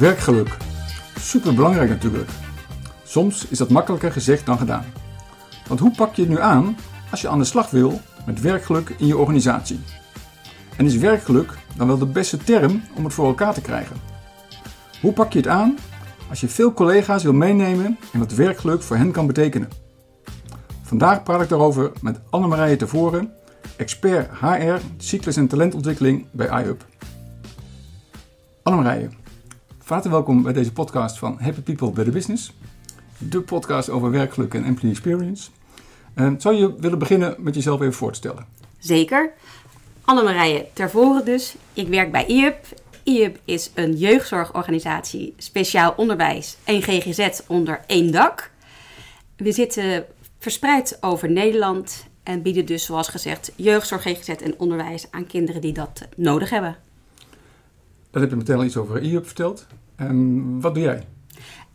Werkgeluk. Super belangrijk natuurlijk. Soms is dat makkelijker gezegd dan gedaan. Want hoe pak je het nu aan als je aan de slag wil met werkgeluk in je organisatie? En is werkgeluk dan wel de beste term om het voor elkaar te krijgen? Hoe pak je het aan als je veel collega's wil meenemen en wat werkgeluk voor hen kan betekenen? Vandaag praat ik daarover met Annemarije Tevoren, expert HR, cyclus en talentontwikkeling bij iHub. Annemarije, van welkom bij deze podcast van Happy People Better Business. De podcast over werkgeluk en employee experience. Uh, zou je willen beginnen met jezelf even voor te stellen? Zeker. Tervoren dus. Ik werk bij IUP. IUP is een jeugdzorgorganisatie, speciaal onderwijs en GGZ onder één dak. We zitten verspreid over Nederland en bieden dus, zoals gezegd, jeugdzorg, GGZ en onderwijs aan kinderen die dat nodig hebben. Dat heb je meteen al iets over IUP verteld. En wat doe jij?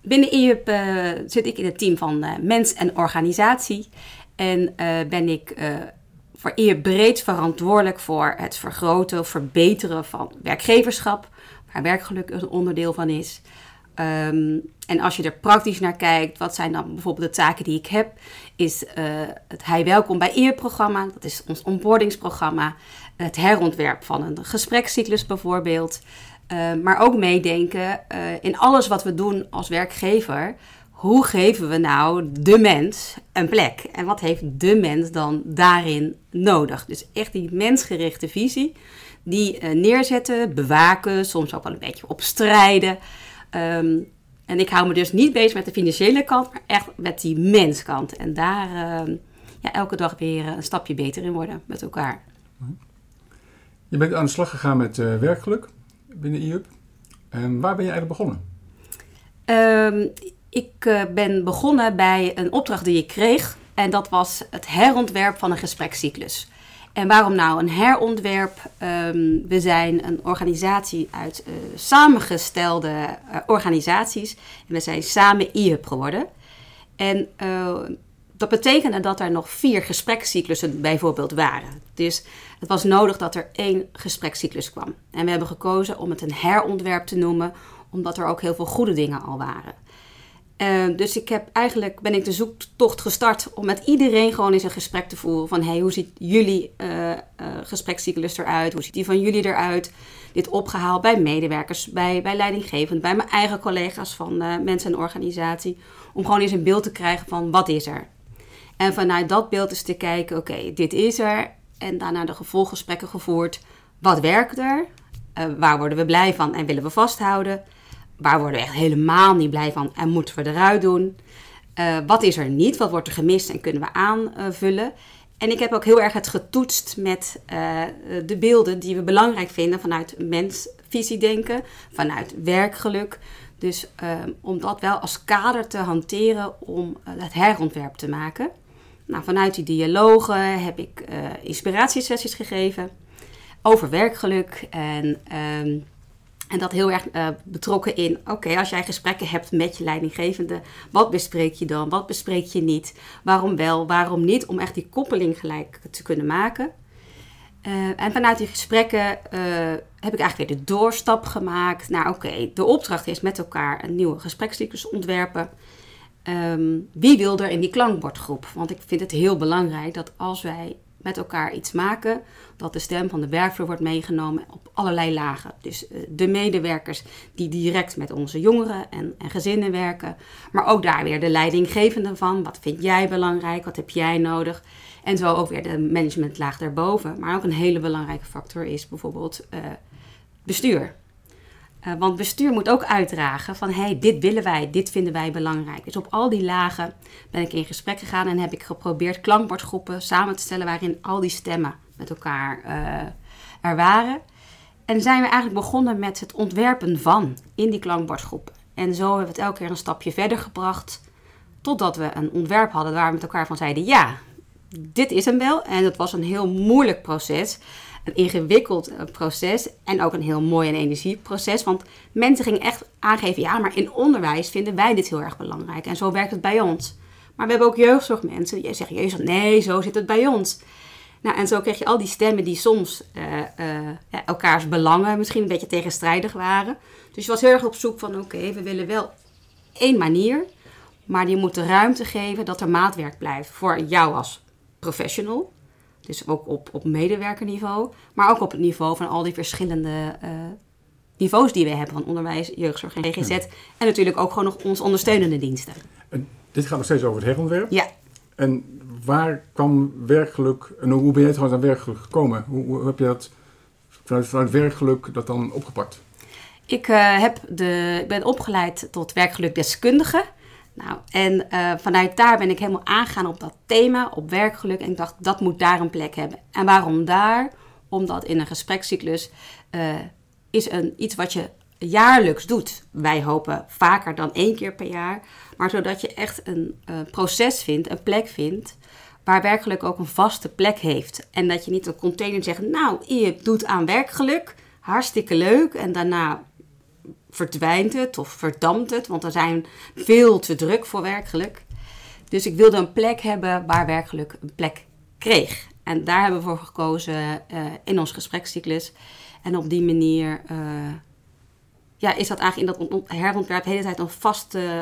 Binnen IUP uh, zit ik in het team van uh, mens en organisatie. En uh, ben ik voor IUP breed verantwoordelijk voor het vergroten verbeteren van werkgeverschap, waar werkgeluk een onderdeel van is. Um, en als je er praktisch naar kijkt, wat zijn dan bijvoorbeeld de taken die ik heb, is het Hij Welkom bij IUP-programma, dat is ons onboardingsprogramma, het herontwerp van een gesprekscyclus bijvoorbeeld, uh, maar ook meedenken uh, in alles wat we doen als werkgever. Hoe geven we nou de mens een plek? En wat heeft de mens dan daarin nodig? Dus echt die mensgerichte visie, die neerzetten, bewaken, soms ook wel een beetje opstrijden. Um, en ik hou me dus niet bezig met de financiële kant, maar echt met die menskant. En daar uh, ja, elke dag weer een stapje beter in worden met elkaar. Je bent aan de slag gegaan met uh, werkgeluk binnen IUP. En waar ben je eigenlijk begonnen? Um, ik uh, ben begonnen bij een opdracht die ik kreeg. En dat was het herontwerp van een gesprekscyclus. En waarom nou een herontwerp? Um, we zijn een organisatie uit uh, samengestelde organisaties. En we zijn samen IHUB geworden. En dat betekende dat er nog vier gesprekscyclussen bijvoorbeeld waren. Dus het was nodig dat er één gesprekscyclus kwam. En we hebben gekozen om het een herontwerp te noemen, omdat er ook heel veel goede dingen al waren. Uh, dus ik heb eigenlijk ben ik de zoektocht gestart om met iedereen gewoon eens een gesprek te voeren. Van hey, hoe ziet jullie uh, gesprekscyclus eruit? Hoe ziet die van jullie eruit? Dit opgehaald bij medewerkers, bij, bij leidinggevend, bij mijn eigen collega's van mensen en organisatie. Om gewoon eens een beeld te krijgen van wat is er. En vanuit dat beeld eens te kijken, oké, dit is er. En daarna de gevolggesprekken gevoerd. Wat werkt er? waar worden we blij van en willen we vasthouden? Waar worden we echt helemaal niet blij van en moeten we eruit doen? Uh, wat is er niet? Wat wordt er gemist en kunnen we aanvullen? En ik heb ook heel erg het getoetst met uh, de beelden die we belangrijk vinden vanuit mensvisie denken, vanuit werkgeluk. Dus uh, om dat wel als kader te hanteren om het herontwerp te maken. Nou, vanuit die dialogen heb ik inspiratiesessies gegeven over werkgeluk en ehm, en dat heel erg uh, betrokken in, oké, als jij gesprekken hebt met je leidinggevende, wat bespreek je dan? Wat bespreek je niet? Waarom wel, waarom niet? Om echt die koppeling gelijk te kunnen maken. Uh, en vanuit die gesprekken uh, heb ik eigenlijk weer de doorstap gemaakt naar, oké, de opdracht is met elkaar een nieuwe gesprekscyclus ontwerpen. Um, wie wil er in die klankbordgroep? Want ik vind het heel belangrijk dat als wij met elkaar iets maken, dat de stem van de werkvloer wordt meegenomen op allerlei lagen. Dus uh, de medewerkers die direct met onze jongeren en, en, gezinnen werken, maar ook daar weer de leidinggevende van. Wat vind jij belangrijk? Wat heb jij nodig? En zo ook weer de managementlaag daarboven. Maar ook een hele belangrijke factor is bijvoorbeeld uh, bestuur. Uh, want bestuur moet ook uitdragen van hey, dit willen wij, dit vinden wij belangrijk. Dus op al die lagen ben ik in gesprek gegaan en heb ik geprobeerd klankbordgroepen samen te stellen waarin al die stemmen met elkaar uh, er waren. En zijn we eigenlijk begonnen met het ontwerpen van in die klankbordgroepen. En zo hebben we het elke keer een stapje verder gebracht. Totdat we een ontwerp hadden waar we met elkaar van zeiden: ja, dit is hem wel. En dat was een heel moeilijk proces een ingewikkeld eh, proces en ook een heel mooi en energieproces. Want mensen gingen echt aangeven, ja, maar in onderwijs vinden wij dit heel erg belangrijk. En zo werkt het bij ons. Maar we hebben ook jeugdzorgmensen die zeggen, jezus, nee, zo zit het bij ons. Nou, en zo kreeg je al die stemmen die soms uh, uh, elkaars belangen misschien een beetje tegenstrijdig waren. Dus je was heel erg op zoek van, oké, we willen wel één manier, maar die moet de ruimte geven dat er maatwerk blijft voor jou als professional. Dus ook op, op medewerkerniveau, maar ook op het niveau van al die verschillende uh, niveaus die we hebben van onderwijs, jeugdzorg en GGZ. En natuurlijk ook gewoon nog onze ondersteunende diensten. En dit gaat nog steeds over het herontwerp. Ja. En waar kwam werkgeluk, en hoe ben je trouwens aan werkgeluk gekomen? Hoe, hoe heb je dat vanuit, vanuit werkgeluk dat dan opgepakt? Ik, uh, heb de, ik ben opgeleid tot werkgelukdeskundige. Nou, en uh, vanuit daar ben ik helemaal aangegaan op dat thema, op werkgeluk. En ik dacht, dat moet daar een plek hebben. En waarom daar? Omdat in een gesprekscyclus uh, is een, iets wat je jaarlijks doet. Wij hopen vaker dan één keer per jaar. Maar zodat je echt een uh, proces vindt, een plek vindt, waar werkgeluk ook een vaste plek heeft. En dat je niet een container zegt, nou, je doet aan werkgeluk, hartstikke leuk. En daarna verdwijnt het of verdampt het, want er zijn veel te druk voor werkgeluk. Dus ik wilde een plek hebben waar werkgeluk een plek kreeg. En daar hebben we voor gekozen uh, in ons gesprekscyclus. En op die manier uh, ja, is dat eigenlijk in dat herontwerp de hele tijd een vast uh,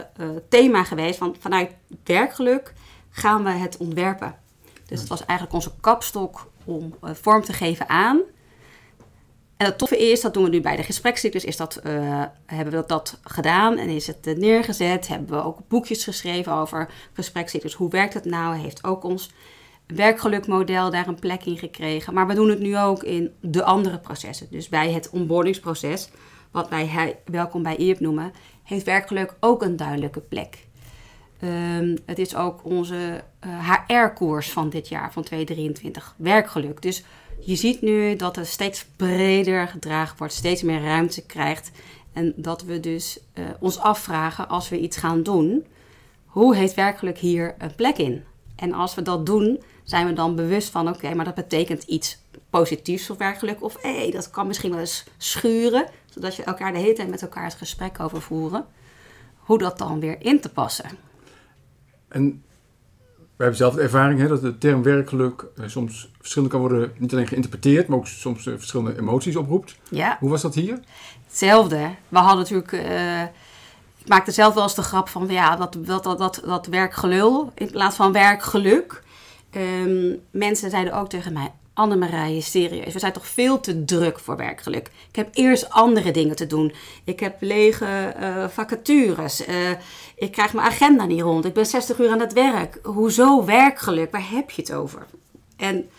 thema geweest. Van, vanuit werkgeluk gaan we het ontwerpen. Dus het was eigenlijk onze kapstok om vorm te geven aan en het toffe is, dat doen we nu bij de gesprekscyclus, is dat uh, hebben we dat gedaan en is het neergezet. Hebben we ook boekjes geschreven over gesprekscyclus. Hoe werkt het nou? Heeft ook ons werkgelukmodel daar een plek in gekregen. Maar we doen het nu ook in de andere processen. Dus bij het onboardingsproces, wat wij welkom bij IEP noemen, heeft werkgeluk ook een duidelijke plek. Um, het is ook onze HR-koers van dit jaar, van 2023, werkgeluk. Dus je ziet nu dat het steeds breder gedragen wordt, steeds meer ruimte krijgt. En dat we dus uh, ons afvragen als we iets gaan doen, hoe heeft werkelijk hier een plek in? En als we dat doen, zijn we dan bewust van, oké, maar dat betekent iets positiefs voor werkelijk. Of hé, dat kan misschien wel eens schuren, zodat je elkaar de hele tijd met elkaar het gesprek over voeren. Hoe dat dan weer in te passen. En we hebben zelf de ervaring hè, dat de term werkgeluk uh, soms verschillend kan worden, niet alleen geïnterpreteerd, maar ook soms uh, verschillende emoties oproept. Ja. Hoe was dat hier? Hetzelfde. We hadden natuurlijk. Uh, ik maakte zelf wel eens de grap van ja, dat, dat, dat, dat, dat werkgelul in plaats van werkgeluk. Um, mensen zeiden ook tegen mij: Annemarije, serieus, we zijn toch veel te druk voor werkgeluk. Ik heb eerst andere dingen te doen. Ik heb lege uh, vacatures. Uh, ik krijg mijn agenda niet rond. Ik ben 60 uur aan het werk. Hoezo werkgeluk? Waar heb je het over? En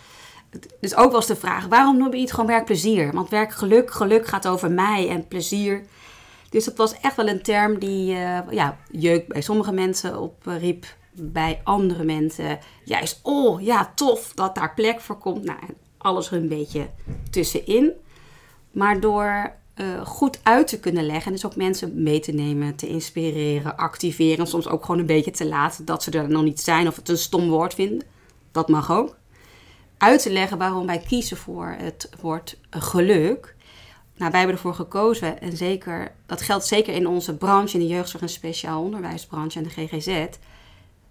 dus ook was de vraag, waarom noem je niet gewoon werkplezier? Want werkgeluk, geluk gaat over mij en plezier. Dus dat was echt wel een term die uh, ja, jeuk bij sommige mensen opriep bij andere mensen juist, oh ja, tof dat daar plek voor komt. Nou, alles er een beetje tussenin. Maar door uh, goed uit te kunnen leggen, dus ook mensen mee te nemen, te inspireren, activeren, soms ook gewoon een beetje te laten dat ze er nog niet zijn of het een stom woord vinden. Dat mag ook. Uit te leggen waarom wij kiezen voor het woord geluk. Nou, wij hebben ervoor gekozen en zeker, dat geldt zeker in onze branche, in de jeugdzorg en speciaal onderwijsbranche en de GGZ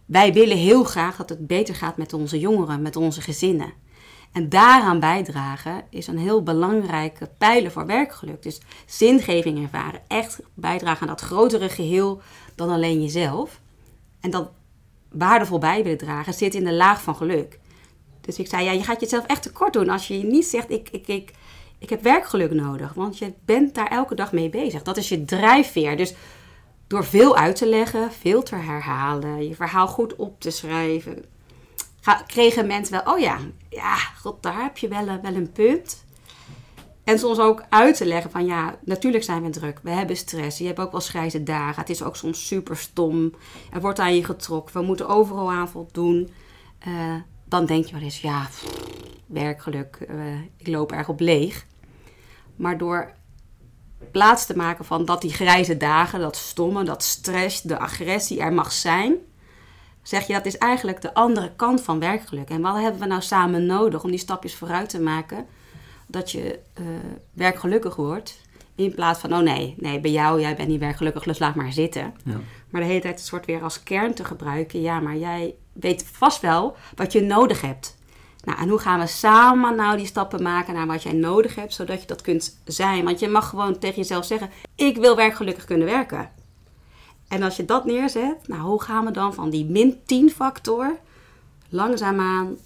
wij willen heel graag dat het beter gaat met onze jongeren, met onze gezinnen. En daaraan bijdragen is een heel belangrijke pijler voor werkgeluk. Dus zingeving ervaren, echt bijdragen aan dat grotere geheel dan alleen jezelf. En dat waardevol bij willen dragen zit in de laag van geluk. Dus ik zei, ja, je gaat jezelf echt tekort doen als je niet zegt, ik, ik, ik, ik heb werkgeluk nodig. Want je bent daar elke dag mee bezig. Dat is je drijfveer. Dus door veel uit te leggen, veel te herhalen, je verhaal goed op te schrijven, kregen mensen wel, oh ja, ja, god, daar heb je wel, wel een punt. En soms ook uit te leggen van ja, natuurlijk zijn we druk. We hebben stress. Je hebt ook wel grijze dagen. Het is ook soms super stom. Er wordt aan je getrokken. We moeten overal aan voldoen. Uh, dan denk je wel eens, ja, pff, werkgeluk. Uh, ik loop erg op leeg. Maar door plaats te maken van dat die grijze dagen, dat stomme, dat stress, de agressie er mag zijn. Zeg je dat is eigenlijk de andere kant van werkgeluk. En wat hebben we nou samen nodig om die stapjes vooruit te maken? Dat je uh, werkgelukkig wordt. In plaats van, oh nee, nee, bij jou, jij bent niet werkgelukkig, dus laat maar zitten. Ja. Maar de hele tijd een soort weer als kern te gebruiken. Ja, maar jij weet vast wel wat je nodig hebt. Nou, en hoe gaan we samen nou die stappen maken naar wat jij nodig hebt, zodat je dat kunt zijn? Want je mag gewoon tegen jezelf zeggen: Ik wil werkgelukkig kunnen werken. En als je dat neerzet, nou, hoe gaan we dan van die min 10 factor langzaamaan.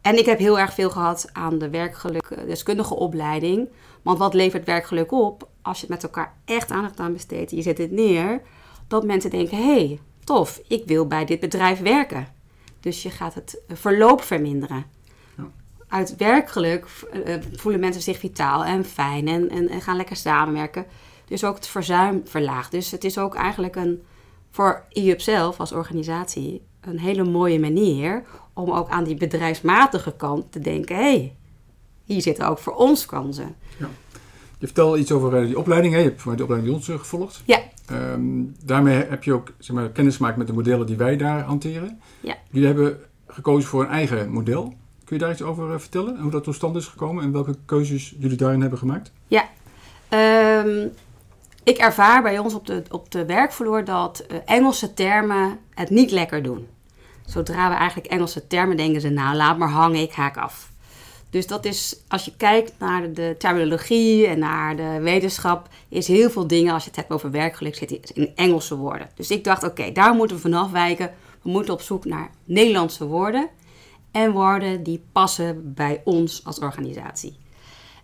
En ik heb heel erg veel gehad aan de werkgeluk deskundige opleiding. Want wat levert werkgeluk op als je het met elkaar echt aandacht aan besteedt? Je zet het neer, dat mensen denken: hé, hey, tof, ik wil bij dit bedrijf werken. Dus je gaat het verloop verminderen. Ja. Uit werkgeluk uh, voelen mensen zich vitaal en fijn en, en, en, gaan lekker samenwerken. Dus ook het verzuim verlaagt. Dus het is ook eigenlijk een, voor IUP zelf als organisatie een hele mooie manier om ook aan die bedrijfsmatige kant te denken: hé, hey, hier zitten ook voor ons kansen. Ja. Je vertelde iets over eh, die opleiding. Hè? Je hebt de opleiding bij ons eh, gevolgd. Ja. Um, daarmee heb je ook zeg maar, kennis gemaakt met de modellen die wij daar hanteren. Ja. Jullie hebben gekozen voor een eigen model. Kun je daar iets over eh, vertellen? En hoe dat tot stand is gekomen en welke keuzes jullie daarin hebben gemaakt? Ja. Um, ik ervaar bij ons op de, op de werkvloer dat Engelse termen het niet lekker doen. Zodra we eigenlijk Engelse termen denken ze, nou laat maar hangen, ik haak af. Dus dat is, als je kijkt naar de terminologie en naar de wetenschap, is heel veel dingen, als je het hebt over werkgeluk, zitten in Engelse woorden. Dus ik dacht, oké, daar moeten we vanaf wijken. We moeten op zoek naar Nederlandse woorden en woorden die passen bij ons als organisatie.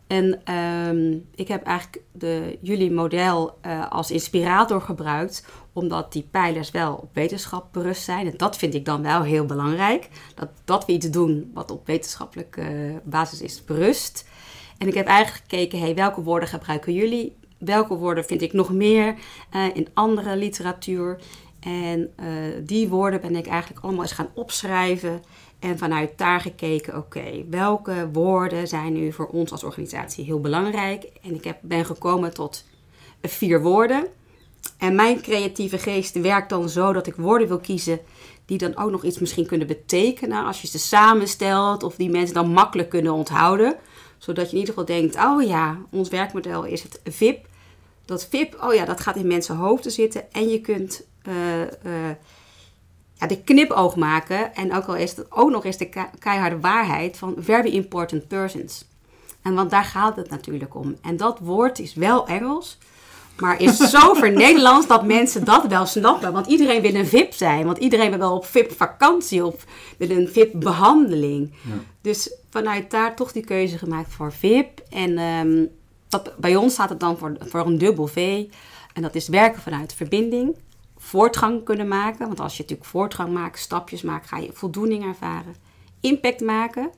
En um, ik heb eigenlijk de, jullie model uh, als inspirator gebruikt, omdat die pijlers wel op wetenschap berust zijn. En dat vind ik dan wel heel belangrijk. Dat, dat we iets doen wat op wetenschappelijke uh, basis is berust. En ik heb eigenlijk gekeken, hey, welke woorden gebruiken jullie? Welke woorden vind ik nog meer uh, in andere literatuur? En die woorden ben ik eigenlijk allemaal eens gaan opschrijven. En vanuit daar gekeken, oké, welke woorden zijn nu voor ons als organisatie heel belangrijk? En ik heb, ben gekomen tot vier woorden. En mijn creatieve geest werkt dan zo dat ik woorden wil kiezen die dan ook nog iets misschien kunnen betekenen als je ze samenstelt of die mensen dan makkelijk kunnen onthouden. Zodat je in ieder geval denkt, oh ja, ons werkmodel is het VIP. Dat VIP, oh ja, dat gaat in mensen hoofden zitten en je kunt... Uh, uh, ja, de knipoog maken. En ook al is het ook nog eens de keiharde waarheid van very important persons. En want daar gaat het natuurlijk om. En dat woord is wel Engels, maar is zo Nederlands dat mensen dat wel snappen. Want iedereen wil een VIP zijn. Want iedereen wil wel op VIP vakantie of wil een VIP behandeling. Ja. Dus vanuit daar toch die keuze gemaakt voor VIP. En um, dat, bij ons staat het dan voor, voor een dubbel V. En dat is werken vanuit verbinding voortgang kunnen maken. Want als je natuurlijk voortgang maakt, stapjes maakt, ga je voldoening ervaren. Impact maken.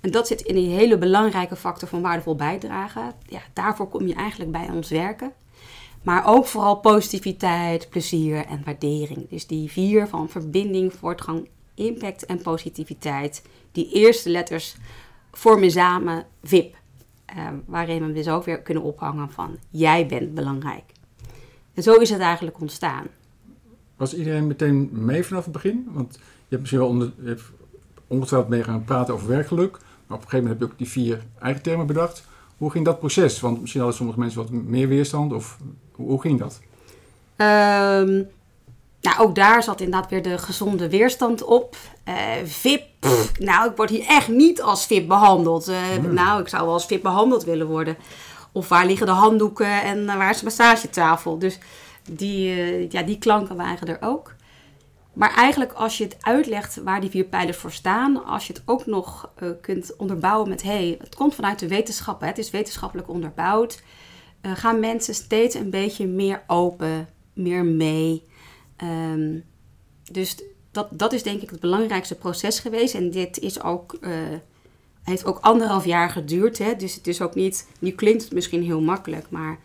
En dat zit in een hele belangrijke factor van waardevol bijdragen. Ja, daarvoor kom je eigenlijk bij ons werken. Maar ook vooral positiviteit, plezier en waardering. Dus die vier van verbinding, voortgang, impact en positiviteit. Die eerste letters vormen samen VIP. Uh, waarin we dus ook weer kunnen ophangen van jij bent belangrijk. En zo is het eigenlijk ontstaan. Was iedereen meteen mee vanaf het begin? Want je hebt misschien wel onder, ongetwijfeld mee gaan praten over werkgeluk. Maar op een gegeven moment heb je ook die vier eigen termen bedacht. Hoe ging dat proces? Want misschien hadden sommige mensen wat meer weerstand. Of hoe, ging dat? Um, nou, ook daar zat inderdaad weer de gezonde weerstand op. Uh, VIP, nou, ik word hier echt niet als VIP behandeld. Uh, Nou, ik zou wel als VIP behandeld willen worden. Of waar liggen de handdoeken en waar is de massagetafel? Dus die, ja, die klanken waren er ook. Maar eigenlijk als je het uitlegt waar die vier pijlers voor staan, als je het ook nog kunt onderbouwen met hey, het komt vanuit de wetenschap, hè, het is wetenschappelijk onderbouwd, uh, gaan mensen steeds een beetje meer open, meer mee. Um, dus dat, dat is denk ik het belangrijkste proces geweest. En dit is ook, uh, heeft ook anderhalf jaar geduurd. Hè? Dus het is ook niet, nu klinkt het misschien heel makkelijk, maar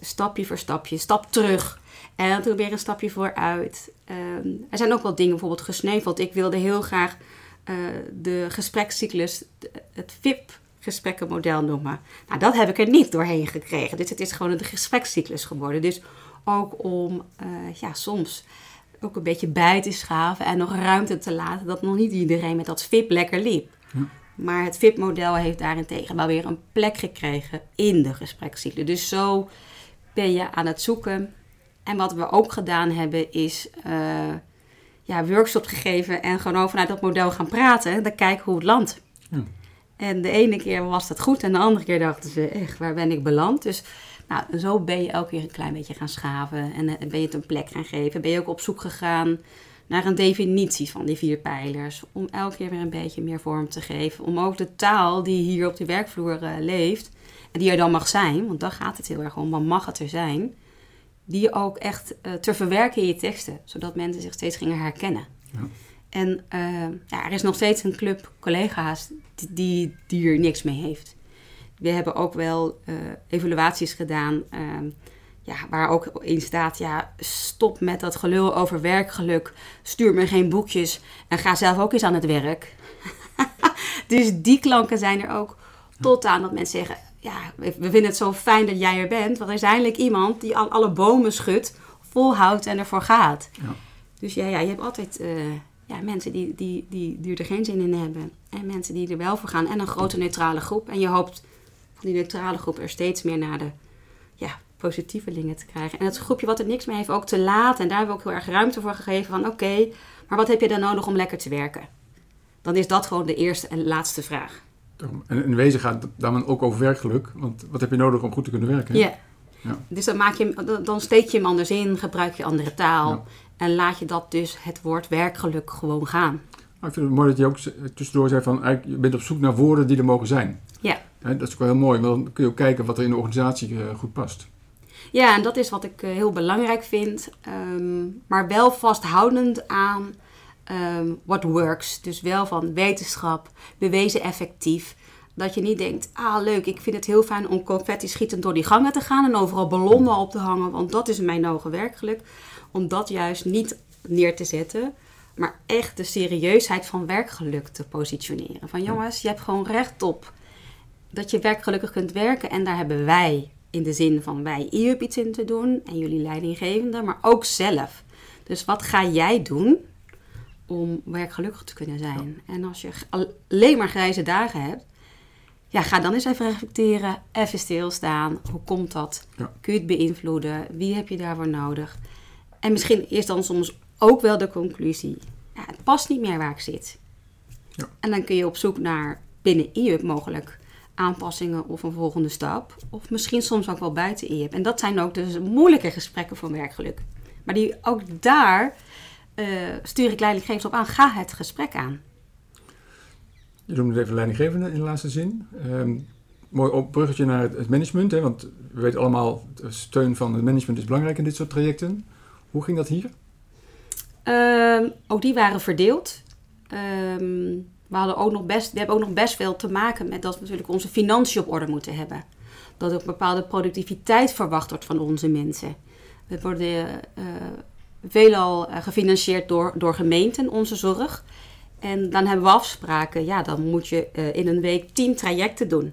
stapje voor stapje, stap terug. En toen weer een stapje vooruit. Um, er zijn ook wel dingen bijvoorbeeld gesneuveld. Ik wilde heel graag uh, de gesprekscyclus, het VIP-gesprekkenmodel noemen. Nou, dat heb ik er niet doorheen gekregen. Dus het is gewoon een gesprekscyclus geworden. Dus ook om uh, ja, soms ook een beetje bij te schaven en nog ruimte te laten dat nog niet iedereen met dat VIP lekker liep. Ja. Maar het VIP-model heeft daarentegen wel weer een plek gekregen in de gesprekscyclus. Dus zo ben je aan het zoeken en wat we ook gedaan hebben is uh, ja, workshops gegeven en gewoon vanuit dat model gaan praten. Dan kijken hoe het landt. En de ene keer was dat goed en de andere keer dachten ze, echt, waar ben ik beland? Dus nou, zo ben je elke keer een klein beetje gaan schaven en eh, ben je het een plek gaan geven. Ben je ook op zoek gegaan naar een definitie van die vier pijlers. Om elke keer weer een beetje meer vorm te geven. Om ook de taal die hier op de werkvloer eh, leeft, en die er dan mag zijn, want daar gaat het heel erg om, dan mag het er zijn. Die ook echt eh, te verwerken in je teksten, zodat mensen zich steeds gingen herkennen. Ja. En eh, ja, er is nog steeds een club collega's die, die, er niks mee heeft. We hebben ook wel eh, evaluaties gedaan ehm, ja, waar ook in staat, ja, stop met dat gelul over werkgeluk. Stuur me geen boekjes en ga zelf ook eens aan het werk. dus die klanken zijn er ook tot aan dat mensen zeggen, ja, we vinden het zo fijn dat jij er bent. Want er is eindelijk iemand die al alle bomen schudt, volhoudt en ervoor gaat. Ja. Dus ja, ja je hebt altijd eh, ja, mensen die, die, die, die er geen zin in hebben. En mensen die er wel voor gaan. En een grote neutrale groep. En je hoopt van die neutrale groep er steeds meer naar de ja, positievelingen te krijgen. En het groepje wat er niks mee heeft ook te laten. En daar hebben we ook heel erg ruimte voor gegeven van oké, maar wat heb je dan nodig om lekker te werken? Dan is dat gewoon de eerste en laatste vraag. En in wezen gaat het dan ook over werkgeluk. Want wat heb je nodig om goed te kunnen werken? Ja. Ja. Dus dan, maak je, dan steek je hem anders in, gebruik je andere taal. Ja. En laat je dat dus het woord werkgeluk gewoon gaan. Maar ik vind het mooi dat je ook tussendoor zei van je bent op zoek naar woorden die er mogen zijn. Ja. Dat is ook wel heel mooi, want dan kun je ook kijken wat er in de organisatie eh, goed past. Ja, en dat is wat ik eh, heel belangrijk vind. ehm, maar wel vasthoudend aan ehm, what works. Dus wel van wetenschap, bewezen effectief. Dat je niet denkt, ah leuk, ik vind het heel fijn om confetti schietend door die gangen te gaan en overal ballonnen op te hangen, want dat is mijn hoge werkgeluk. Om dat juist niet neer te zetten, maar echt de serieusheid van werkgeluk te positioneren. Van jongens, je hebt gewoon recht op dat je werkgelukkig kunt werken. En daar hebben wij, in de zin van wij, IUP iets in te doen. En jullie leidinggevende, maar ook zelf. Dus wat ga jij doen om werkgelukkig te kunnen zijn? En als je alleen maar grijze dagen hebt, ja, ga dan eens even reflecteren, even stilstaan. Hoe komt dat? Ja. Kun je het beïnvloeden? Wie heb je daarvoor nodig? En misschien is dan soms ook wel de conclusie, ja, het past niet meer waar ik zit. Ja. En dan kun je op zoek naar binnen IUP mogelijk aanpassingen of een volgende stap. Of misschien soms ook wel buiten IUP. En dat zijn ook dus moeilijke gesprekken van werkgeluk. Maar die, ook daar eh, stuur ik leidinggevers op aan. Ga het gesprek aan. Je noemde het even leidinggevende in de laatste zin. Ehm, mooi op bruggetje naar het, management, hè, want we weten allemaal, de steun van het management is belangrijk in dit soort trajecten. Hoe ging dat hier? Ehm, ook die waren verdeeld. Ehm, we, hadden ook nog best, we hebben ook nog best veel te maken met dat we natuurlijk onze financiën op orde moeten hebben. Dat er een bepaalde productiviteit verwacht wordt van onze mensen. We worden eh, veelal eh, gefinancierd door, door gemeenten, onze zorg. En dan hebben we afspraken. Ja, dan moet je eh, in een week tien trajecten doen.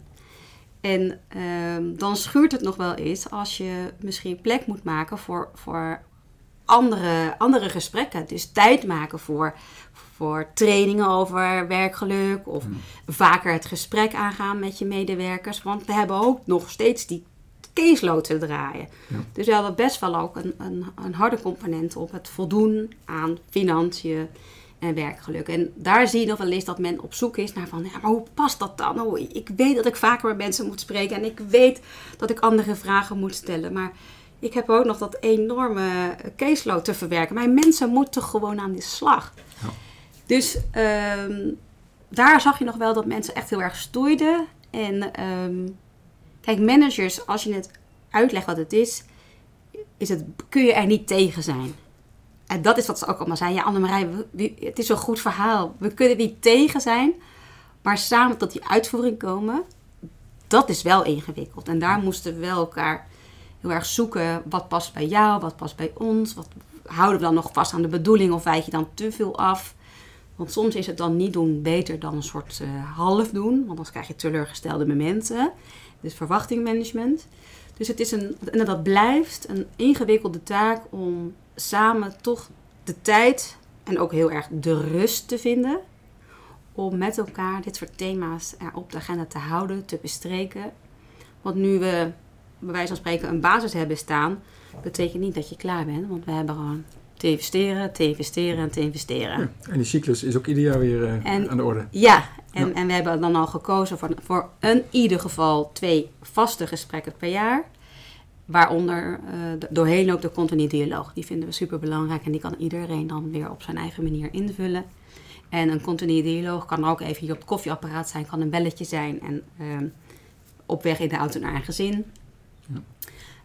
En ehm, dan schuurt het nog wel eens als je misschien plek moet maken voor, voor andere, andere gesprekken. Dus tijd maken voor, voor trainingen over werkgeluk of vaker het gesprek aangaan met je medewerkers. Want we hebben ook nog steeds die caseload te draaien. Ja. Dus we hadden best wel ook een, een, een harde component op het voldoen aan financiën en werkgeluk. En daar zie je nog wel eens dat men op zoek is naar van, ja, maar hoe past dat dan? Oh, ik weet dat ik vaker met mensen moet spreken en ik weet dat ik andere vragen moet stellen, maar ik heb ook nog dat enorme caseload te verwerken. Mijn mensen moeten gewoon aan de slag. Ja. Dus ehm, daar zag je nog wel dat mensen echt heel erg stoeiden. En ehm, kijk, managers, als je het uitlegt wat het is, is het, kun je er niet tegen zijn. En dat is wat ze ook allemaal zeiden. Ja, Annemarij, het is een goed verhaal. We kunnen niet tegen zijn, maar samen tot die uitvoering komen, dat is wel ingewikkeld. En daar moesten we wel elkaar heel erg zoeken. Wat past bij jou, wat past bij ons? Wat houden we dan nog vast aan de bedoeling of wijk je dan te veel af? Want soms is het dan niet doen beter dan een soort eh, half doen. Want anders krijg je teleurgestelde momenten. Dus verwachtingmanagement. Dus het is een, en dat blijft een ingewikkelde taak om samen toch de tijd en ook heel erg de rust te vinden. Om met elkaar dit soort thema's op de agenda te houden, te bestreken. Want nu we bij wijze van spreken een basis hebben staan, betekent niet dat je klaar bent. Want we hebben gewoon te investeren, te investeren en te investeren. Ja, en die cyclus is ook ieder jaar weer uh, En- aan de orde. Ja, en, Ja. en we hebben dan al gekozen voor, voor in ieder geval twee vaste gesprekken per jaar. Waaronder eh, doorheen ook de continu dialoog. Die vinden we super belangrijk en die kan iedereen dan weer op zijn eigen manier invullen. En een continu dialoog kan ook even hier op het koffieapparaat zijn, kan een belletje zijn en ehm, op weg in de auto naar een gezin.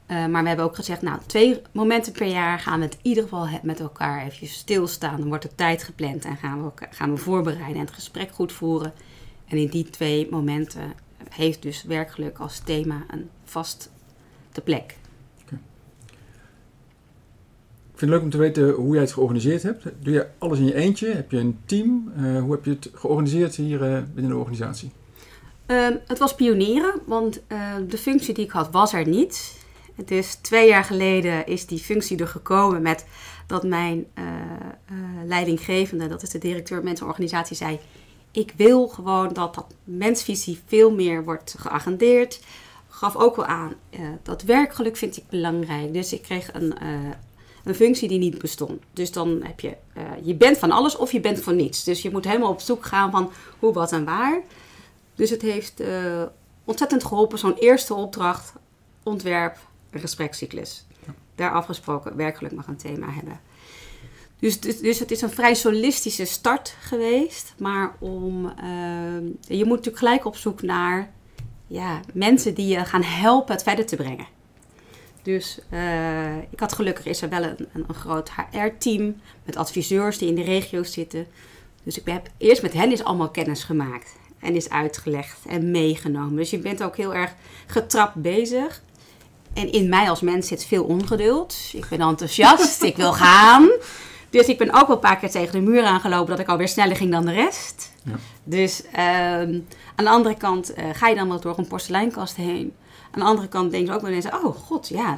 Eh, maar we hebben ook gezegd, nou, twee momenten per jaar gaan we het in ieder geval met elkaar even stilstaan. Dan wordt er tijd gepland en gaan we, gaan we voorbereiden en het gesprek goed voeren. En in die twee momenten heeft dus werkgeluk als thema een vaste plek. Ik vind het leuk om te weten hoe jij het georganiseerd hebt. Doe je alles in je eentje? Heb je een team? Eh, hoe heb je het georganiseerd hier eh, binnen de organisatie? Ehm, het was pionieren, want de functie die ik had was er niet. Is twee jaar geleden is die functie er gekomen met dat mijn eh, eh, leidinggevende, dat is de directeur mensenorganisatie, zei: Ik wil gewoon dat dat mensvisie veel meer wordt geagendeerd. Gaf ook wel aan eh, dat werkgeluk vind ik belangrijk. Dus ik kreeg een, een functie die niet bestond. Dus dan heb je, je bent van alles of je bent van niets. Dus je moet helemaal op zoek gaan van hoe, wat en waar. Dus het heeft ontzettend geholpen, zo'n eerste opdracht, ontwerp, een gesprekscyclus. Daar afgesproken, werkgeluk mag een thema hebben. Dus, dus, dus het is een vrij solistische start geweest. Maar om, eh, je moet natuurlijk gelijk op zoek naar ja, mensen die je gaan helpen het verder te brengen. Dus eh, ik had gelukkig is er wel een, een, groot HR-team met adviseurs die in de regio's zitten. Dus ik heb eerst met hen is allemaal kennis gemaakt en is uitgelegd en meegenomen. Dus je bent ook heel erg getrapt bezig. En in mij als mens zit veel ongeduld. Ik ben enthousiast, ik wil gaan. Dus ik ben ook wel een paar keer tegen de muur aangelopen dat ik alweer sneller ging dan de rest. Ja. Dus ehm, aan de andere kant eh, ga je dan wel door een porseleinkast heen. Aan de andere kant denken ze ook wel mensen, oh god, ja.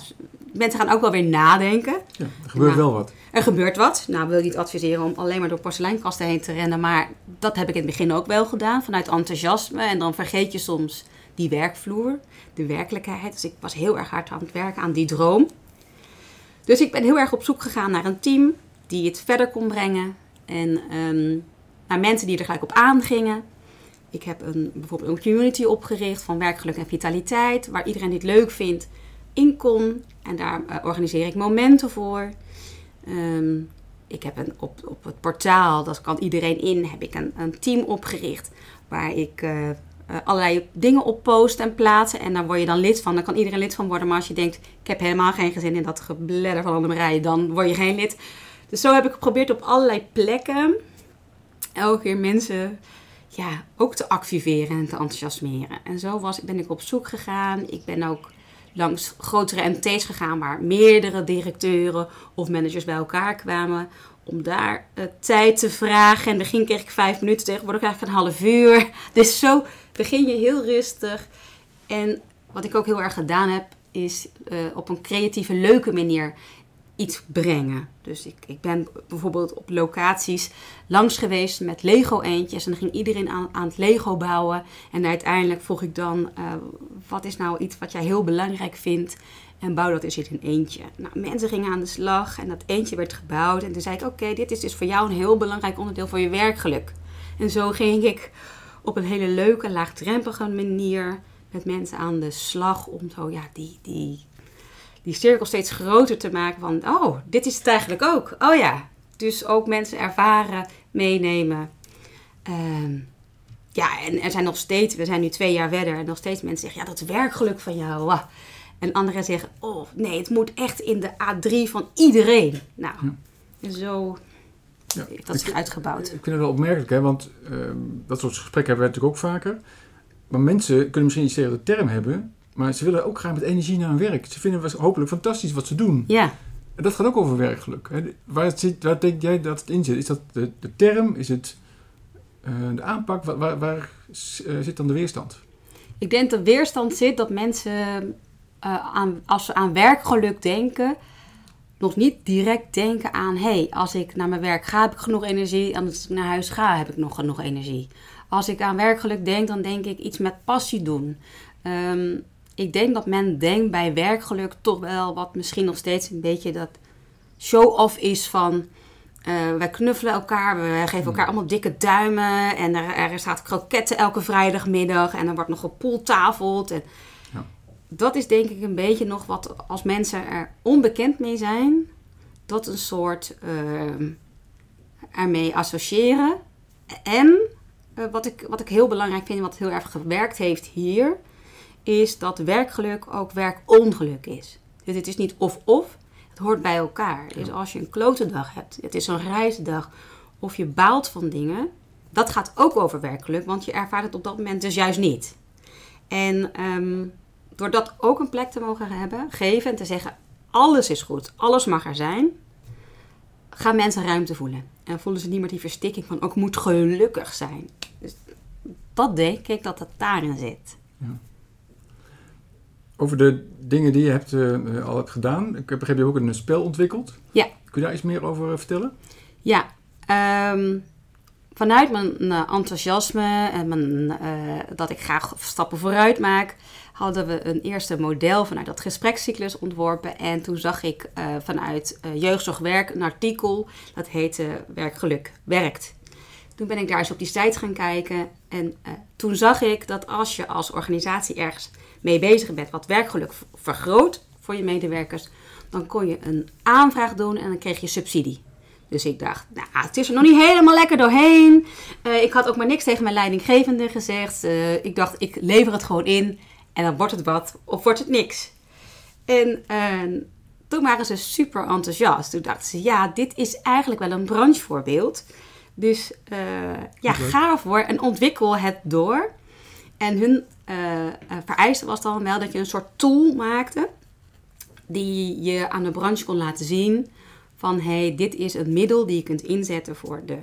Mensen gaan ook wel weer nadenken. Ja, er gebeurt Nou. wel wat. Er gebeurt wat. Nou, wil ik niet adviseren om alleen maar door porseleinkasten heen te rennen. Maar dat heb ik in het begin ook wel gedaan. Vanuit enthousiasme. En dan vergeet je soms die werkvloer. De werkelijkheid. Dus ik was heel erg hard aan het werken aan die droom. Dus ik ben heel erg op zoek gegaan naar een team die het verder kon brengen. En ehm, naar mensen die er gelijk op aangingen. Ik heb een, bijvoorbeeld een community opgericht van werkgeluk en vitaliteit. Waar iedereen die het leuk vindt in kon. En daar eh, organiseer ik momenten voor. Ehm, ik heb een, op, op het portaal, dat kan iedereen in, heb ik een, een team opgericht. Waar ik eh, eh, allerlei dingen op post en plaatsen. En daar word je dan lid van. Daar kan iedereen lid van worden. Maar als je denkt, ik heb helemaal geen gezin in dat gebledder van Annemarije, dan word je geen lid. Dus zo heb ik geprobeerd op allerlei plekken elke keer mensen ja, ook te activeren en te enthousiasmeren. En zo was, ben ik op zoek gegaan. Ik ben ook langs grotere MT's gegaan waar meerdere directeuren of managers bij elkaar kwamen. Om daar eh, tijd te vragen. En begin kreeg ik vijf minuten, tegenwoordig krijg ik een half uur. Dus zo begin je heel rustig. En wat ik ook heel erg gedaan heb, is eh, op een creatieve, leuke manier iets brengen. Dus ik, ik ben bijvoorbeeld op locaties langs geweest met Lego eentjes. En dan ging iedereen aan, aan het Lego bouwen. En uiteindelijk vroeg ik dan, eh, wat is nou iets wat jij heel belangrijk vindt? En bouw dat eens in een eentje. Nou, mensen gingen aan de slag en dat eentje werd gebouwd. En toen zei ik, oké, dit is dus voor jou een heel belangrijk onderdeel voor je werkgeluk. En zo ging ik op een hele leuke, laagdrempelige manier met mensen aan de slag om zo, ja, die, die, die cirkel steeds groter te maken van, oh, dit is het eigenlijk ook. Oh ja, dus ook mensen ervaren, meenemen. Ehm, ja, en er zijn nog steeds, we zijn nu twee jaar verder, en nog steeds mensen zeggen, ja, dat werkgeluk van jou. En anderen zeggen, oh nee, het moet echt in de A3 van iedereen. Nou, zo Ja. heeft dat zich uitgebouwd. Ik vind het wel opmerkelijk, hè, want ehm, dat soort gesprekken hebben we natuurlijk ook vaker. Maar mensen kunnen misschien iets tegen de term hebben, maar ze willen ook graag met energie naar hun werk. Ze vinden het hopelijk fantastisch wat ze doen. Ja, En dat gaat ook over werkgeluk. Hè. Waar, zit, waar denk jij dat het in zit? Is dat de, de term? Is het eh, de aanpak? Waar, waar, eh, zit dan de weerstand? ik denk dat weerstand zit dat mensen, eh, aan, als ze aan werkgeluk denken, nog niet direct denken aan: hé, hey, als ik naar mijn werk ga, heb ik genoeg energie. En als ik naar huis ga, heb ik nog genoeg energie. Als ik aan werkgeluk denk, dan denk ik iets met passie doen. Ehm, ik denk dat men denkt bij werkgeluk toch wel wat misschien nog steeds een beetje dat show-off is van... eh, wij knuffelen elkaar, we geven elkaar allemaal dikke duimen. En er, er staat kroketten elke vrijdagmiddag. En er wordt nog gepoeltafeld. En. Dat is denk ik een beetje nog wat als mensen er onbekend mee zijn... dat een soort ehm, ermee associëren. En eh, wat, ik, wat ik heel belangrijk vind, wat heel erg gewerkt heeft hier... is dat werkgeluk ook werkongeluk is. Dus het is niet of-of, het hoort bij elkaar. Dus als je een klote dag hebt, het is een reisdag... of je baalt van dingen, dat gaat ook over werkgeluk... want je ervaart het op dat moment dus juist niet. En ehm, door dat ook een plek te mogen hebben, geven en te zeggen... alles is goed, alles mag er zijn... gaan mensen ruimte voelen. En voelen ze niet meer die verstikking van... ook moet gelukkig zijn. Dus dat denk ik dat het daarin zit. Over de dingen die je hebt, eh, al hebt gedaan. Ik heb begrepen, je ook een spel ontwikkeld. Ja. Kun je daar iets meer over eh, vertellen? Ja, ehm, vanuit mijn eh, enthousiasme en mijn, eh, dat ik graag stappen vooruit maak, hadden we een eerste model vanuit dat gesprekscyclus ontworpen. En toen zag ik eh, vanuit eh, Jeugdzorgwerk een artikel dat heette Werkgeluk werkt. Toen ben ik daar eens op die site gaan kijken. En eh, toen zag ik dat als je als organisatie ergens mee bezig bent wat werkgeluk vergroot voor je medewerkers, dan kon je een aanvraag doen en dan kreeg je subsidie. Dus ik dacht, nou, het is er nog niet helemaal lekker doorheen. Ik had ook maar niks tegen mijn leidinggevende gezegd. Ik dacht, ik lever het gewoon in en dan wordt het wat of wordt het niks. En eh, toen waren ze super enthousiast. Toen dachten ze, ja, dit is eigenlijk wel een branchevoorbeeld. Dus eh, ja, ga ervoor en ontwikkel het door. En hun eh, vereiste was dan wel dat je een soort tool maakte die je aan de branche kon laten zien van hey, dit is een middel die je kunt inzetten voor de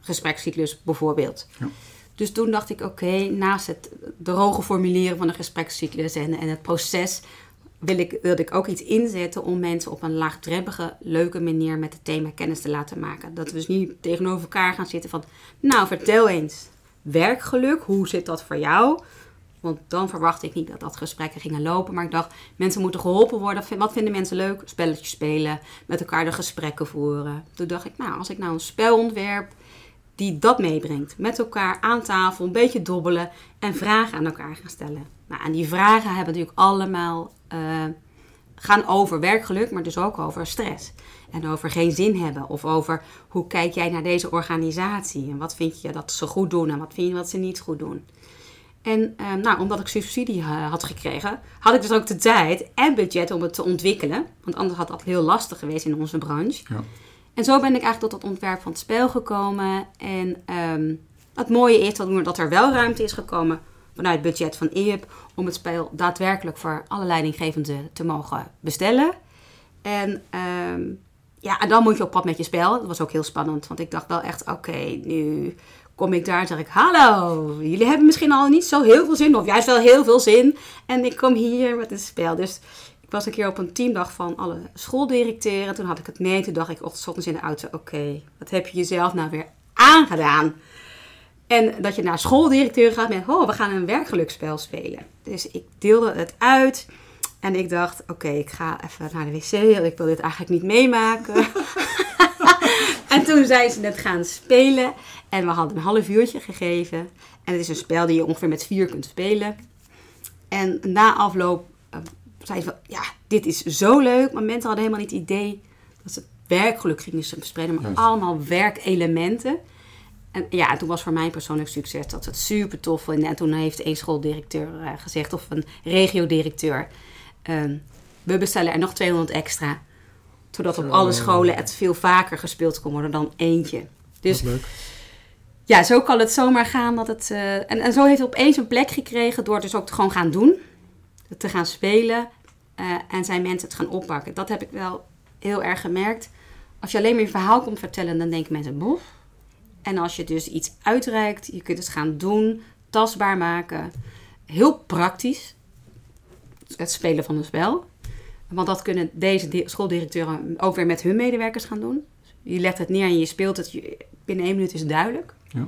gesprekscyclus bijvoorbeeld. Ja. Dus toen dacht ik, oké, naast het droge formuleren van de gesprekscyclus en, en het proces, wil ik, wilde ik ook iets inzetten om mensen op een laagdrempelige, leuke manier met het thema kennis te laten maken. Dat we dus niet tegenover elkaar gaan zitten van, nou vertel eens, werkgeluk, hoe zit dat voor jou? Want dan verwachtte ik niet dat dat gesprekken gingen lopen. Maar ik dacht, mensen moeten geholpen worden. Wat vinden mensen leuk? Spelletjes spelen, met elkaar de gesprekken voeren. Toen dacht ik, nou, als ik nou een spel ontwerp die dat meebrengt. Met elkaar aan tafel, een beetje dobbelen en vragen aan elkaar gaan stellen. Nou, en die vragen hebben natuurlijk allemaal eh, gaan over werkgeluk, maar dus ook over stress. En over geen zin hebben. Of over hoe kijk jij naar deze organisatie? En wat vind je dat ze goed doen en wat vind je wat ze niet goed doen? En eh, nou, omdat ik subsidie eh, had gekregen, had ik dus ook de tijd en budget om het te ontwikkelen. Want anders had dat heel lastig geweest in onze branche. Ja. En zo ben ik eigenlijk tot het ontwerp van het spel gekomen. En ehm, het mooie is dat, er wel ruimte is gekomen vanuit het budget van EIP om het spel daadwerkelijk voor alle leidinggevenden te mogen bestellen. En ehm, ja, en dan moet je op pad met je spel. Dat was ook heel spannend, want ik dacht wel echt, oké, nu kom ik daar en zeg ik, hallo, jullie hebben misschien al niet zo heel veel zin, of juist wel heel veel zin. En ik kom hier met een spel. Dus was een keer op een teamdag van alle schooldirecteuren. Toen had ik het mee. Toen dacht ik ochtends in de auto, oké, wat heb je jezelf nou weer aangedaan? En dat je naar schooldirecteur gaat met, oh, we gaan een werkgelukspel spelen. Dus ik deelde het uit. En ik dacht, oké, ik ga even naar de wc. want Ik wil dit eigenlijk niet meemaken. en toen zijn ze net gaan spelen. En we hadden een half uurtje gegeven. En het is een spel die je ongeveer met vier kunt spelen. En na afloop uh, zeiden ze, ja, dit is zo leuk. Maar mensen hadden helemaal niet het idee dat ze werkgeluk gingen verspreiden. Maar allemaal werkelementen. En ja, en toen was voor mij persoonlijk succes dat het super tof. En toen heeft een schooldirecteur uh, gezegd, of een regiodirecteur... Um, we bestellen er nog 200 extra. Zodat op alle scholen het veel vaker gespeeld kon worden dan eentje. Dus leuk. ja, zo kan het zomaar gaan dat het... Uh, en, en zo heeft het opeens een plek gekregen door het dus ook te gewoon gaan doen. Te gaan spelen. Uh, en zijn mensen het gaan oppakken. Dat heb ik wel heel erg gemerkt. Als je alleen maar je verhaal komt vertellen, dan denken mensen... Boef. En als je dus iets uitreikt, je kunt het gaan doen, tastbaar maken. Heel praktisch. Het spelen van een spel. Want dat kunnen deze schooldirecteuren ook weer met hun medewerkers gaan doen. Je legt het neer en je speelt het. Binnen één minuut is het duidelijk. Ja.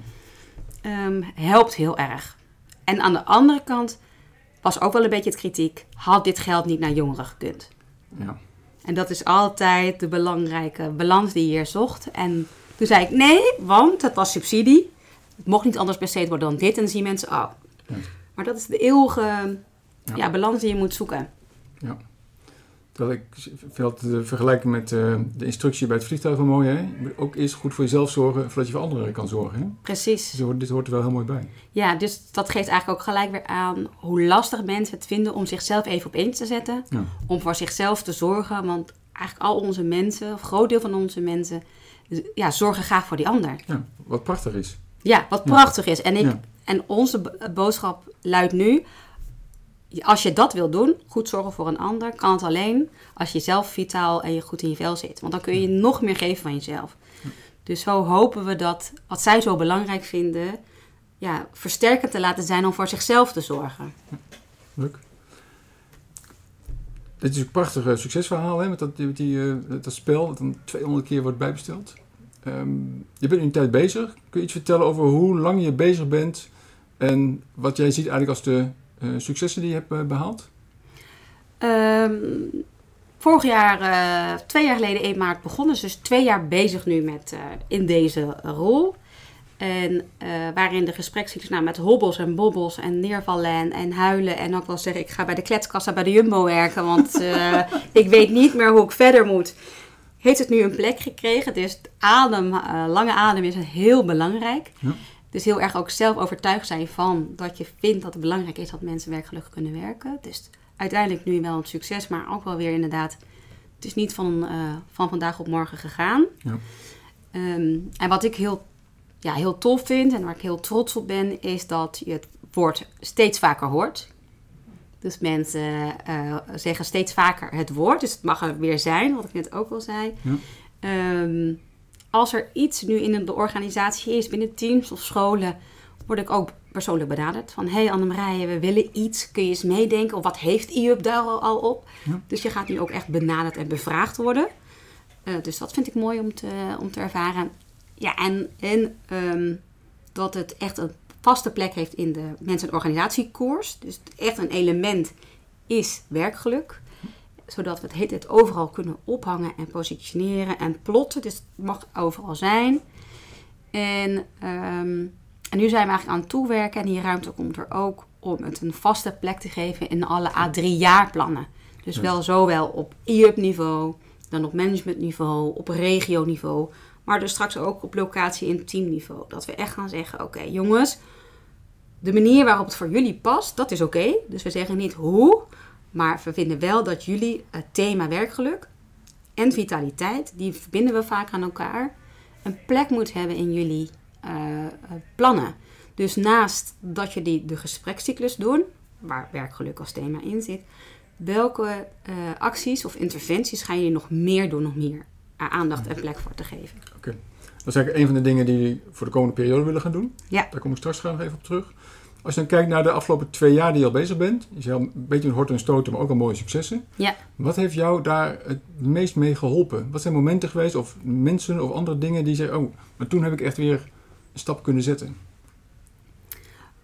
Um, helpt heel erg. En aan de andere kant was ook wel een beetje het kritiek. Had dit geld niet naar jongeren gekund? Ja. En dat is altijd de belangrijke balans die je hier zocht. En toen zei ik nee, want het was subsidie. Het mocht niet anders besteed worden dan dit. En dan zien mensen, oh. Ja. Maar dat is de eeuwige Ja. ja. balans die je moet zoeken. Ja. Terwijl ik vind de vergelijking met eh, de instructie bij het vliegtuig wel mooi. Hè? Ook eerst goed voor jezelf zorgen voordat je voor anderen kan zorgen. Hè? Precies. Dus dit hoort er wel heel mooi bij. Ja, dus dat geeft eigenlijk ook gelijk weer aan hoe lastig mensen het vinden om zichzelf even op één te zetten. Ja. Om voor zichzelf te zorgen. Want eigenlijk al onze mensen, of een groot deel van onze mensen, ja, zorgen graag voor die ander. Ja, wat prachtig is. Ja, wat Ja. prachtig is. En, ik, Ja. en onze bo- boodschap luidt nu: als je dat wil doen, goed zorgen voor een ander, kan het alleen als je zelf vitaal en je goed in je vel zit. Want dan kun je nog meer geven van jezelf. Dus zo hopen we dat wat zij zo belangrijk vinden, ja, versterkend te laten zijn om voor zichzelf te zorgen. Leuk. Dit is een prachtig eh, succesverhaal hè, met, dat, met die, eh, dat spel dat dan 200 keer wordt bijbesteld. Ehm, je bent nu een tijd bezig. Kun je iets vertellen over hoe lang je bezig bent en wat jij ziet eigenlijk als de successen die je hebt eh, behaald? Ehm, vorig jaar, eh, twee jaar geleden 1 maart begonnen. Dus twee jaar bezig nu met, eh, in deze rol. En eh, waarin de gesprekscyclus nou, met hobbels en bobbels en neervallen en, en huilen. En ook wel zeggen, ik ga bij de kletskassa bij de Jumbo werken. Want eh, ik weet niet meer hoe ik verder moet. Heeft het nu een plek gekregen. Dus adem, eh, lange adem is heel belangrijk. Ja. Dus heel erg ook zelf overtuigd zijn van dat je vindt dat het belangrijk is dat mensen werkgelukkig kunnen werken. Dus uiteindelijk nu wel een succes, maar ook wel weer inderdaad. Het is niet van, eh, van vandaag op morgen gegaan. Ja. Ehm, en wat ik heel, ja, heel tof vind en waar ik heel trots op ben, is dat je het woord steeds vaker hoort. Dus mensen eh, zeggen steeds vaker het woord. Dus het mag er weer zijn, wat ik net ook al zei. Ja. Ehm, als er iets nu in de organisatie is, binnen teams of scholen, word ik ook persoonlijk benaderd. Van, hey Annemarije, we willen iets. Kun je eens meedenken? Of wat heeft IUP daar al, op? Ja. Dus je gaat nu ook echt benaderd en bevraagd worden. Eh, dus dat vind ik mooi om te, om te ervaren. Ja, en, en ehm, dat het echt een vaste plek heeft in de mensen- en organisatiekoers. Dus echt een element is werkgeluk. Zodat we het overal kunnen ophangen en positioneren en plotten. Dus het mag overal zijn. En, ehm, en nu zijn we eigenlijk aan het toewerken. En die ruimte komt er ook om het een vaste plek te geven in alle A3-jaarplannen. Dus Ja. wel zowel op IUP-niveau, dan op managementniveau, op regio-niveau. Maar dus straks ook op locatie- en teamniveau. Dat we echt gaan zeggen, oké jongens, de manier waarop het voor jullie past, dat is oké. Dus we zeggen niet hoe, maar we vinden wel dat jullie het thema werkgeluk en vitaliteit, die verbinden we vaak aan elkaar, een plek moet hebben in jullie eh, eh, plannen. Dus naast dat je die, de gesprekscyclus doen, waar werkgeluk als thema in zit, welke eh, acties of interventies gaan jullie nog meer doen, nog meer eh, aandacht en plek voor te geven? Dat is eigenlijk een van de dingen die jullie voor de komende periode willen gaan doen. Ja. Daar kom ik straks graag even op terug. Als je dan kijkt naar de afgelopen twee jaar die je al bezig bent. Je zei al een beetje een horten en stoten, maar ook al mooie successen. Ja. Wat heeft jou daar het meest mee geholpen? Wat zijn momenten geweest of mensen of andere dingen die zeggen... Oh, maar toen heb ik echt weer een stap kunnen zetten.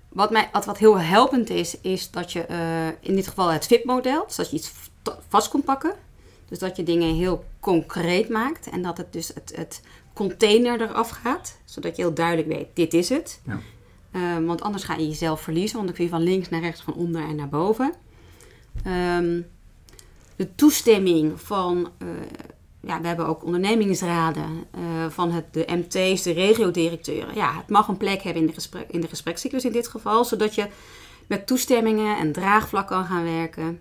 Wat, mij, wat, heel helpend is, is dat je eh, in dit geval het VIP-model, dus dat je iets vast kunt pakken. Dus dat je dingen heel concreet maakt en dat het dus het, het container eraf gaat, zodat je heel duidelijk weet, dit is het. Ja. Ehm, want anders ga je jezelf verliezen, want dan kun je van links naar rechts, van onder en naar boven. Ehm, de toestemming van, eh, ja, we hebben ook ondernemingsraden, eh, van het, de MT's, de regiodirecteuren. Ja, het mag een plek hebben in de, gesprek, in de gesprekscyclus in dit geval, zodat je met toestemmingen en draagvlak kan gaan werken.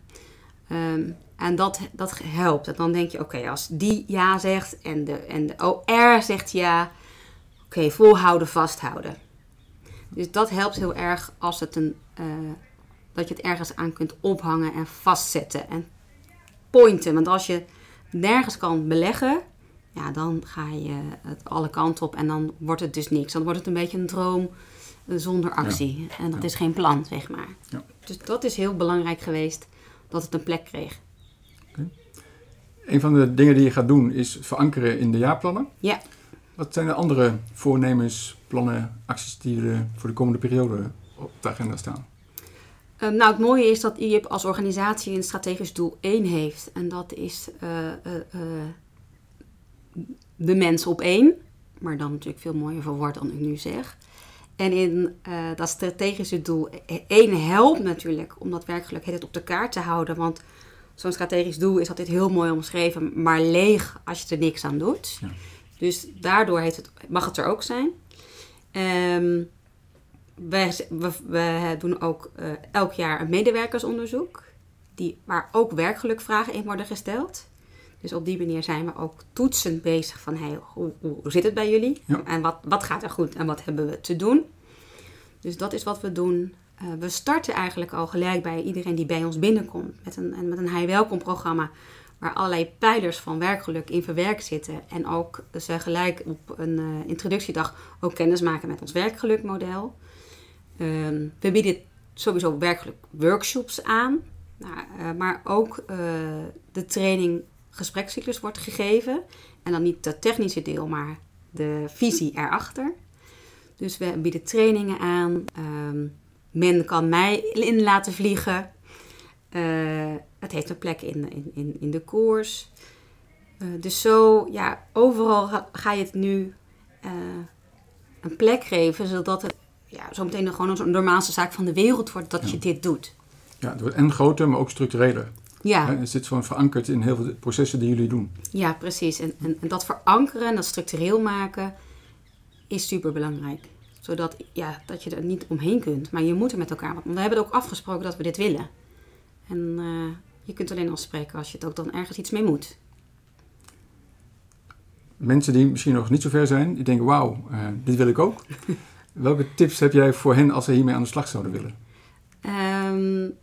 Ehm, en dat, dat helpt. En dan denk je, oké, als die ja zegt en de, en de OR zegt ja, oké, volhouden, vasthouden. Dus dat helpt heel erg als het een, eh, dat je het ergens aan kunt ophangen en vastzetten en pointen. Want als je nergens kan beleggen, ja, dan ga je het alle kanten op en dan wordt het dus niks. Dan wordt het een beetje een droom eh, zonder actie. En dat Ja. is geen plan, zeg maar. Ja. Dus dat is heel belangrijk geweest, dat het een plek kreeg. Een van de dingen die je gaat doen is verankeren in de jaarplannen. Ja. Wat zijn de andere voornemens, plannen, acties die er voor de komende periode op de agenda staan? Um, nou, het mooie is dat IEP als organisatie een strategisch doel 1 heeft. En dat is uh, uh, de mensen op één. Maar dan natuurlijk veel mooier verwoord dan ik nu zeg. En in dat strategische doel 1 helpt natuurlijk om dat werkelijk het op de kaart te houden. Want zo'n strategisch doel is altijd heel mooi omschreven, maar leeg als je er niks aan doet. Ja. Dus daardoor heeft het, mag het er ook zijn. Um, we, we, doen ook uh, elk jaar een medewerkersonderzoek, die, waar ook werkgelukvragen in worden gesteld. Dus op die manier zijn we ook toetsend bezig van hey, hoe, hoe, zit het bij jullie? En wat, wat gaat er goed en wat hebben we te doen? Dus dat is wat we doen. Uh, we starten eigenlijk al gelijk bij iedereen die bij ons binnenkomt met een, met een Hij Welkom programma. Waar allerlei pijlers van werkgeluk in verwerkt zitten. En ook ze gelijk op een uh, introductiedag ook kennis maken met ons werkgelukmodel. Ehm, we bieden sowieso werkelijk workshops aan, nou, maar ook de training gesprekscyclus wordt gegeven. En dan niet het technische deel, maar de visie erachter. Dus we bieden trainingen aan. Um, men kan mij in laten vliegen. Het heeft een plek in, in, in, de koers. dus zo, ja, overal ga je het nu een plek geven, zodat het ja, zometeen gewoon een normaalste zaak van de wereld wordt dat je dit doet. Ja, het wordt en groter, maar ook structureler. Ja. Het zit gewoon verankerd in heel veel processen die jullie doen. Ja, precies. En, en, en dat verankeren en dat structureel maken is super belangrijk. Zodat ja, dat je er niet omheen kunt. Maar je moet er met elkaar. Want we hebben ook afgesproken dat we dit willen. En uh, je kunt alleen afspreken als je het ook dan ergens iets mee moet. Mensen die misschien nog niet zo ver zijn, die denken: wauw, uh, dit wil ik ook. Welke tips heb jij voor hen als ze hiermee aan de slag zouden willen? Um,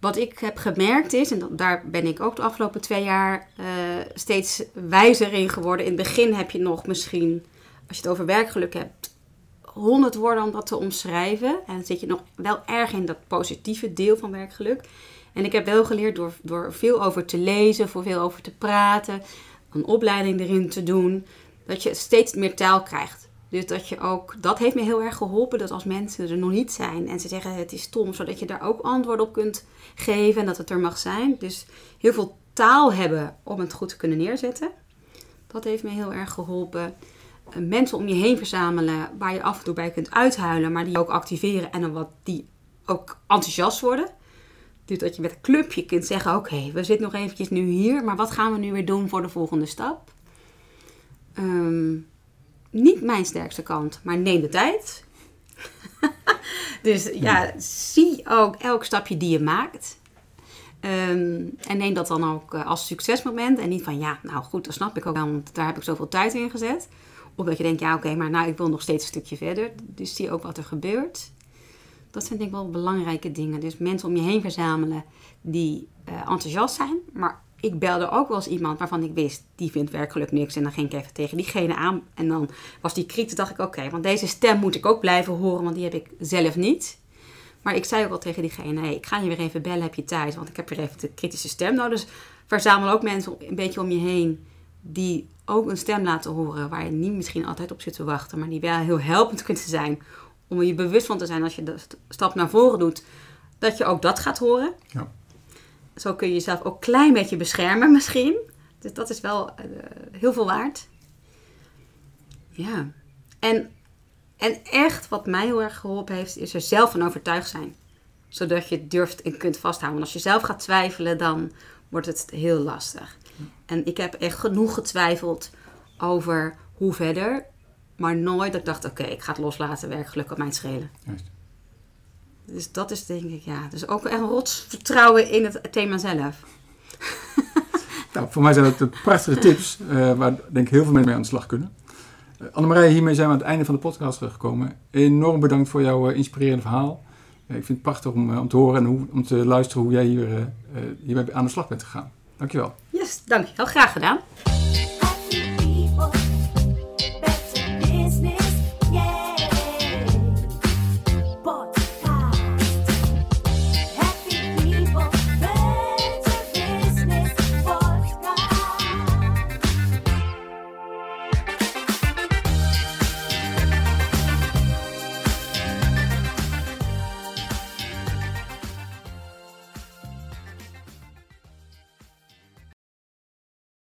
wat ik heb gemerkt is, en daar ben ik ook de afgelopen twee jaar uh, steeds wijzer in geworden. In het begin heb je nog misschien, als je het over werkgeluk hebt, honderd woorden om dat te omschrijven. En dan zit je nog wel erg in dat positieve deel van werkgeluk. En ik heb wel geleerd door, door veel over te lezen, voor veel over te praten, een opleiding erin te doen, dat je steeds meer taal krijgt. Dus dat je ook, dat heeft me heel erg geholpen, dat als mensen er nog niet zijn en ze zeggen het is stom, zodat je daar ook antwoord op kunt geven en dat het er mag zijn. Dus heel veel taal hebben om het goed te kunnen neerzetten. Dat heeft me heel erg geholpen. Eh, mensen om je heen verzamelen waar je af en toe bij kunt uithuilen, maar die ook activeren en dan wat die ook enthousiast worden. Dus dat je met een clubje kunt zeggen: Oké, we zitten nog eventjes nu hier, maar wat gaan we nu weer doen voor de volgende stap? Um, niet mijn sterkste kant, maar neem de tijd. dus ja, zie ook elk stapje die je maakt. Ehm, en neem dat dan ook uh, als succesmoment. En niet van ja, nou goed, dat snap ik ook wel, want daar heb ik zoveel tijd in gezet. Of dat je denkt, ja oké, maar nou ik wil nog steeds een stukje verder. Dus zie ook wat er gebeurt. Dat zijn denk ik wel belangrijke dingen. Dus mensen om je heen verzamelen die uh, enthousiast zijn, maar ik belde ook wel eens iemand waarvan ik wist, die vindt werkelijk niks. En dan ging ik even tegen diegene aan. En dan was die kritiek, dacht ik, oké, want deze stem moet ik ook blijven horen, want die heb ik zelf niet. Maar ik zei ook wel tegen diegene, hey, ik ga je weer even bellen, heb je tijd? Want ik heb weer even de kritische stem nodig. Dus verzamel ook mensen een beetje om je heen die ook een stem laten horen waar je niet misschien altijd op zit te wachten, maar die wel heel helpend kunt zijn om er je bewust van te zijn als je de stap naar voren doet, dat je ook dat gaat horen. Ja zo kun je jezelf ook een klein beetje beschermen misschien. Dus dat is wel uh, heel veel waard. Ja. En, en echt wat mij heel erg geholpen heeft, is er zelf van overtuigd zijn. Zodat je het durft en kunt vasthouden. Want als je zelf gaat twijfelen, dan wordt het heel lastig. En ik heb echt genoeg getwijfeld over hoe verder. Maar nooit dat ik dacht, oké, ik ga het loslaten, werkelijk op mij schelen. Juist. Dus dat is denk ik, ja. Dus ook echt rots vertrouwen in het thema zelf. nou, voor mij zijn dat prachtige tips uh, waar denk ik heel veel mensen mee aan de slag kunnen. Uh, Annemarije, hiermee zijn we aan het einde van de podcast gekomen. Enorm bedankt voor jouw uh, inspirerende verhaal. ik vind het prachtig om, om te horen en hoe, om te luisteren hoe jij hier, hiermee aan de slag bent gegaan. Dankjewel. Yes, dankjewel. Graag gedaan.